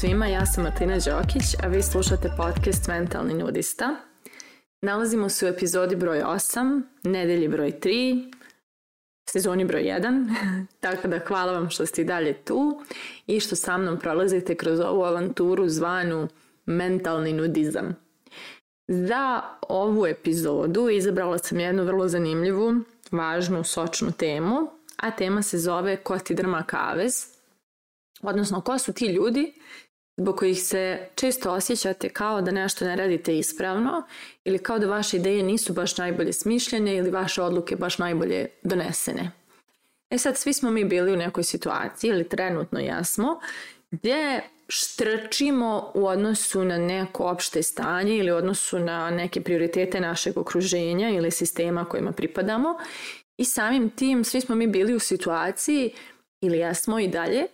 svima, ja sam Martina Đokić, a vi slušate podcast Mentalni nudista. Nalazimo se u epizodi broj 8, nedelji broj 3, sezoni broj 1, tako da hvala vam što ste i dalje tu i što sa mnom prolazite kroz ovu avanturu zvanu mentalni nudizam. Za ovu epizodu izabrala sam jednu vrlo zanimljivu, važnu, sočnu temu, a tema se zove Koti Drma Kavez, odnosno ko su ti ljudi zbog kojih se često osjećate kao da nešto ne radite ispravno ili kao da vaše ideje nisu baš najbolje smišljene ili vaše odluke baš najbolje donesene. E sad, svi smo mi bili u nekoj situaciji ili trenutno jesmo gde štrčimo u odnosu na neko opšte stanje ili u odnosu na neke prioritete našeg okruženja ili sistema kojima pripadamo i samim tim svi smo mi bili u situaciji ili jesmo i dalje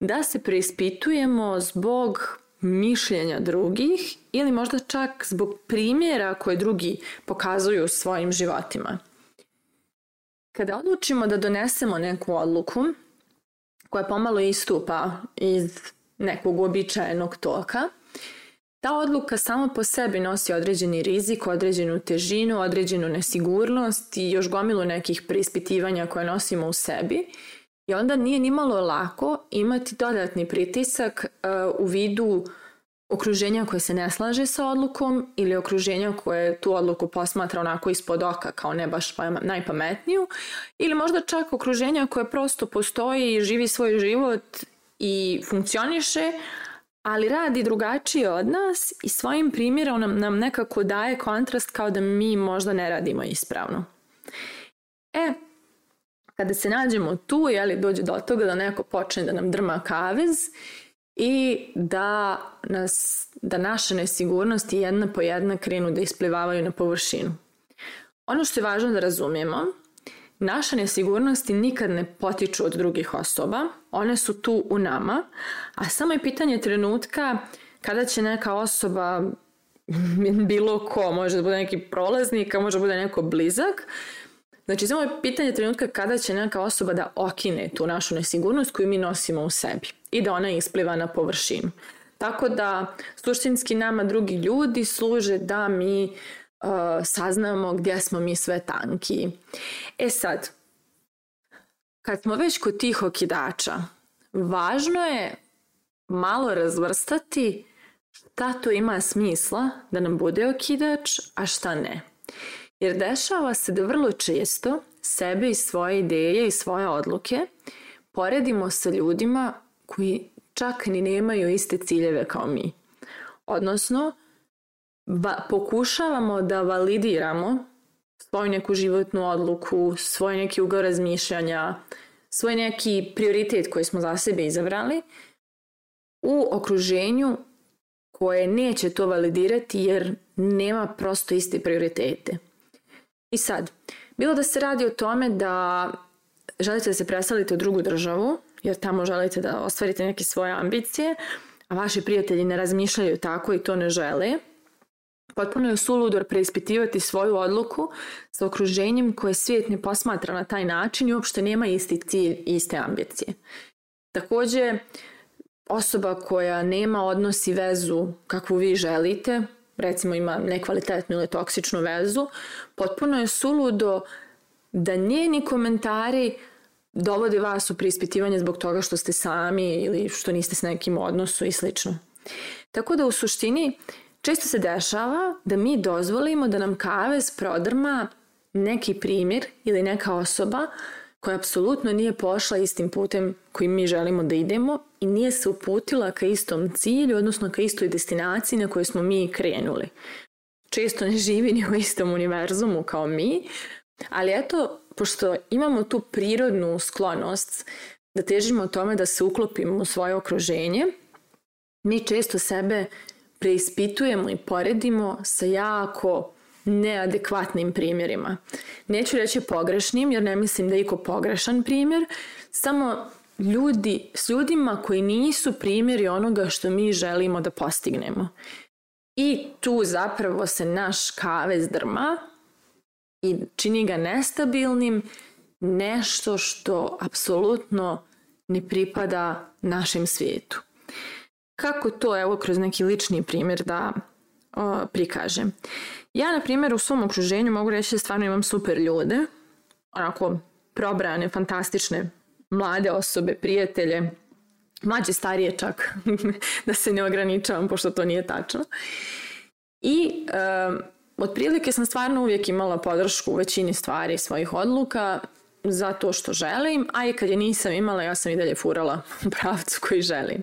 da se preispitujemo zbog mišljenja drugih ili možda čak zbog primjera koje drugi pokazuju u svojim životima. Kada odlučimo da donesemo neku odluku koja pomalo istupa iz nekog uobičajenog toka, ta odluka samo po sebi nosi određeni rizik, određenu težinu, određenu nesigurnost i još gomilu nekih preispitivanja koje nosimo u sebi I onda nije ni malo lako imati dodatni pritisak uh, u vidu okruženja koje se ne slaže sa odlukom ili okruženja koje tu odluku posmatra onako ispod oka kao ne baš pa- najpametniju ili možda čak okruženja koje prosto postoji i živi svoj život i funkcioniše, ali radi drugačije od nas i svojim primjerom nam, nam nekako daje kontrast kao da mi možda ne radimo ispravno. E, Kada se nađemo tu, je jeli, dođe do toga da neko počne da nam drma kavez i da, nas, da naše nesigurnosti jedna po jedna krenu da isplivavaju na površinu. Ono što je važno da razumijemo, naše nesigurnosti nikad ne potiču od drugih osoba, one su tu u nama, a samo je pitanje trenutka kada će neka osoba bilo ko, može da bude neki prolaznik, a može da bude neko blizak, Znači, samo je pitanje trenutka kada će neka osoba da okine tu našu nesigurnost koju mi nosimo u sebi i da ona ispliva na površinu. Tako da, suštinski nama drugi ljudi služe da mi uh, saznamo gdje smo mi sve tanki. E sad, kad smo već kod tih okidača, važno je malo razvrstati šta to ima smisla da nam bude okidač, a šta ne. Jer dešava se da vrlo često sebe i svoje ideje i svoje odluke poredimo sa ljudima koji čak ni nemaju iste ciljeve kao mi. Odnosno, ba, pokušavamo da validiramo svoju neku životnu odluku, svoj neki ugao razmišljanja, svoj neki prioritet koji smo za sebe izabrali u okruženju koje neće to validirati jer nema prosto iste prioritete. I sad, bilo da se radi o tome da želite da se preselite u drugu državu, jer tamo želite da ostvarite neke svoje ambicije, a vaši prijatelji ne razmišljaju tako i to ne žele, potpuno je suludor preispitivati svoju odluku sa okruženjem koje svijet ne posmatra na taj način i uopšte nema isti cilj i iste ambicije. Takođe, osoba koja nema odnos i vezu kakvu vi želite, recimo ima nekvalitetnu ili toksičnu vezu, potpuno je suludo da njeni komentari dovode vas u prispitivanje zbog toga što ste sami ili što niste s nekim odnosu i slično. Tako da u suštini često se dešava da mi dozvolimo da nam kavez prodrma neki primjer ili neka osoba koja apsolutno nije pošla istim putem kojim mi želimo da idemo i nije se uputila ka istom cilju, odnosno ka istoj destinaciji na kojoj smo mi krenuli. Često ne živi ni u istom univerzumu kao mi, ali eto, pošto imamo tu prirodnu sklonost da težimo tome da se uklopimo u svoje okruženje, mi često sebe preispitujemo i poredimo sa jako neadekvatnim primjerima. Neću reći pogrešnim jer ne mislim da je iko pogrešan primjer, samo ljudi s ljudima koji nisu primjeri onoga što mi želimo da postignemo. I tu zapravo se naš kavez drma i čini ga nestabilnim, nešto što apsolutno ne pripada našem svijetu. Kako to, evo, kroz neki lični primjer da o, prikažem. Ja, na primjer, u svom okruženju mogu reći da stvarno imam super ljude, onako probrane, fantastične mlade osobe, prijatelje, mlađe, starije čak, da se ne ograničavam, pošto to nije tačno. I e, otprilike sam stvarno uvijek imala podršku u većini stvari svojih odluka, za to što želim, a i kad je nisam imala, ja sam i dalje furala u pravcu koji želim.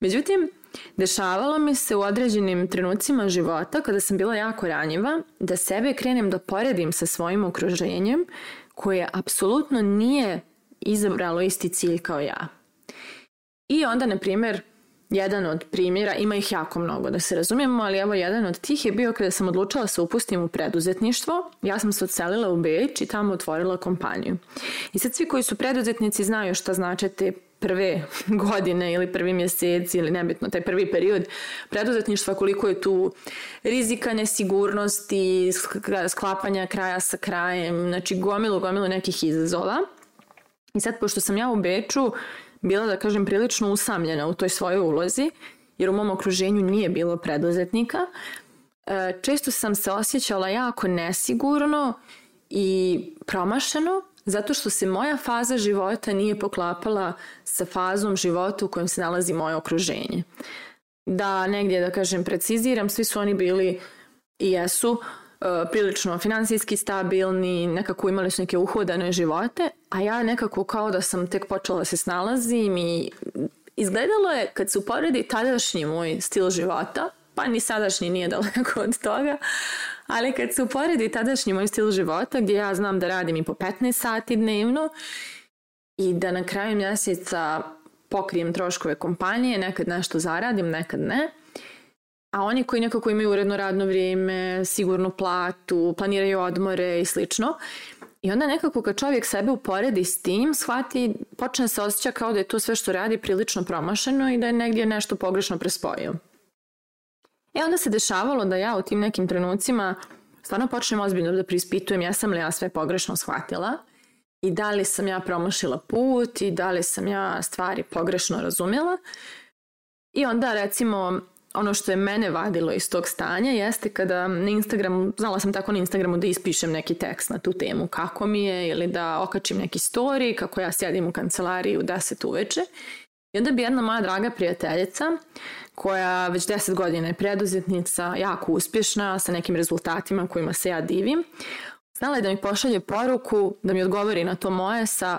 Međutim, Dešavalo mi se u određenim trenucima života kada sam bila jako ranjiva da sebe krenem da poredim sa svojim okruženjem koje apsolutno nije izabralo isti cilj kao ja. I onda, na primjer, jedan od primjera, ima ih jako mnogo da se razumijemo, ali evo jedan od tih je bio kada sam odlučila da se upustim u preduzetništvo. Ja sam se odselila u Beč i tamo otvorila kompaniju. I sad svi koji su preduzetnici znaju šta znače te prve godine ili prvi mjesec ili nebitno taj prvi period preduzetništva koliko je tu rizika nesigurnosti sklapanja kraja sa krajem znači gomilu gomilu nekih izazova i sad pošto sam ja u Beču bila, da kažem, prilično usamljena u toj svojoj ulozi, jer u mom okruženju nije bilo preduzetnika. E, često sam se osjećala jako nesigurno i promašeno, zato što se moja faza života nije poklapala sa fazom života u kojem se nalazi moje okruženje. Da negdje, da kažem, preciziram, svi su oni bili i jesu E, prilično finansijski stabilni, nekako imali su neke uhodane živote, a ja nekako kao da sam tek počela da se snalazim i izgledalo je kad se uporedi tadašnji moj stil života, pa ni sadašnji nije daleko od toga, ali kad se uporedi tadašnji moj stil života gdje ja znam da radim i po 15 sati dnevno i da na kraju mjeseca pokrijem troškove kompanije, nekad nešto zaradim, nekad ne – A oni koji nekako imaju uredno radno vrijeme, sigurnu platu, planiraju odmore i slično, I onda nekako kad čovjek sebe uporedi s tim, shvati, počne se osjeća kao da je to sve što radi prilično promašeno i da je negdje nešto pogrešno prespojio. E onda se dešavalo da ja u tim nekim trenucima stvarno počnem ozbiljno da prispitujem jesam li ja sve pogrešno shvatila i da li sam ja promašila put i da li sam ja stvari pogrešno razumjela. I onda recimo ono što je mene vadilo iz tog stanja jeste kada na Instagramu, znala sam tako na Instagramu da ispišem neki tekst na tu temu kako mi je ili da okačim neki story kako ja sjedim u kancelariji u 10 uveče. I onda bi jedna moja draga prijateljica koja već 10 godina je preduzetnica, jako uspješna, sa nekim rezultatima kojima se ja divim, znala je da mi pošalje poruku, da mi odgovori na to moje sa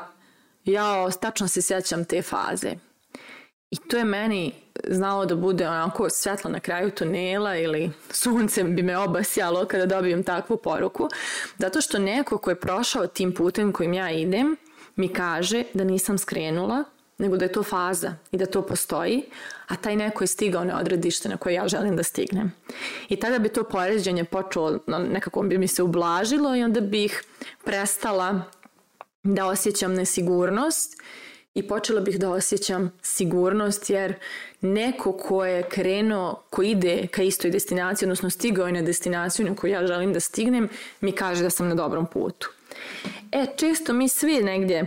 jao, tačno se sjećam te faze. I to je meni znalo da bude onako svetlo na kraju tunela ili sunce bi me obasjalo kada dobijem takvu poruku, zato što neko ko je prošao tim putem kojim ja idem mi kaže da nisam skrenula, nego da je to faza i da to postoji, a taj neko je stigao na odredište na koje ja želim da stignem. I tada bi to poređenje počelo, nekako bi mi se ublažilo i onda bih prestala da osjećam nesigurnost i počela bih da osjećam sigurnost jer neko ko je krenuo, ko ide ka istoj destinaciji, odnosno stigao je na destinaciju na koju ja želim da stignem, mi kaže da sam na dobrom putu. E, često mi svi negdje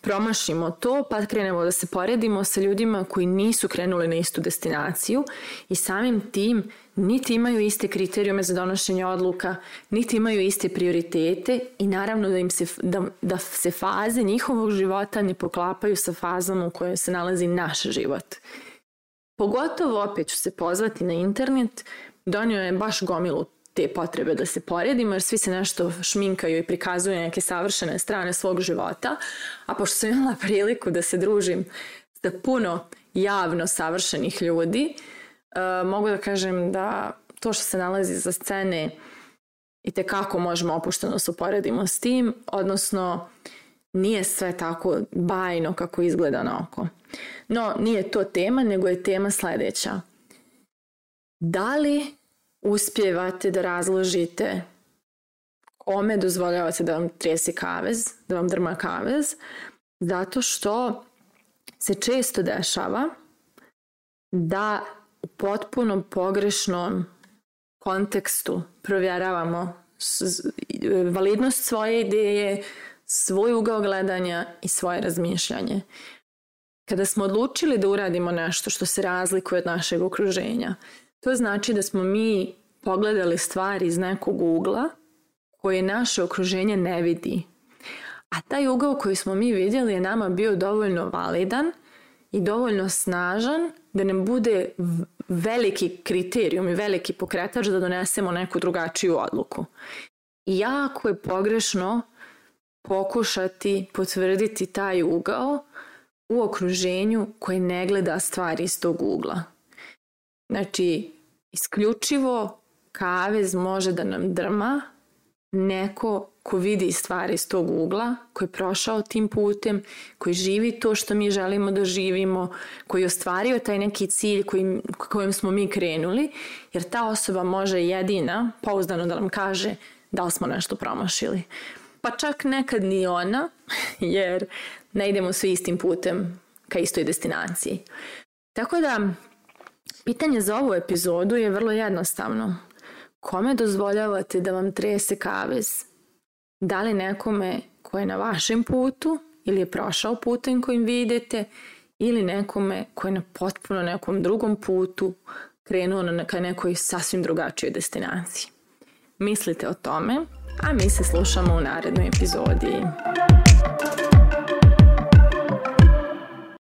promašimo to, pa krenemo da se poredimo sa ljudima koji nisu krenuli na istu destinaciju i samim tim niti imaju iste kriterijume za donošenje odluka, niti imaju iste prioritete i naravno da, im se, da, da se faze njihovog života ne poklapaju sa fazama u kojoj se nalazi naš život. Pogotovo opet ću se pozvati na internet, donio je baš gomilu te potrebe da se poredimo, jer svi se nešto šminkaju i prikazuju neke savršene strane svog života, a pošto sam imala priliku da se družim sa puno javno savršenih ljudi, Eh, mogu da kažem da to što se nalazi za scene i te kako možemo opušteno da se uporedimo s tim, odnosno nije sve tako bajno kako izgleda na oko. No, nije to tema, nego je tema sledeća. Da li uspjevate da razložite kome dozvoljavate da vam trese kavez, da vam drma kavez, zato što se često dešava da u potpuno pogrešnom kontekstu provjeravamo validnost svoje ideje, svoj ugao gledanja i svoje razmišljanje. Kada smo odlučili da uradimo nešto što se razlikuje od našeg okruženja, to znači da smo mi pogledali stvari iz nekog ugla koje naše okruženje ne vidi. A taj ugao koji smo mi vidjeli je nama bio dovoljno validan – i dovoljno snažan da nam bude veliki kriterijum i veliki pokretač da donesemo neku drugačiju odluku. jako je pogrešno pokušati potvrditi taj ugao u okruženju koje ne gleda stvari iz tog ugla. Znači, isključivo kavez može da nam drma neko ko vidi stvari iz tog ugla, koji je prošao tim putem, koji živi to što mi želimo da živimo, koji je ostvario taj neki cilj kojim, kojim smo mi krenuli, jer ta osoba može jedina pouzdano da nam kaže da li smo nešto promašili. Pa čak nekad ni ona, jer ne idemo svi istim putem ka istoj destinaciji. Tako da, pitanje za ovu epizodu je vrlo jednostavno Kome dozvoljavate da vam trese kavez? Da li nekome ko je na vašem putu ili je prošao putem kojim vi idete ili nekome ko je na potpuno nekom drugom putu krenuo na ka nekoj sasvim drugačijoj destinaciji. Mislite o tome, a mi se slušamo u narednoj epizodi.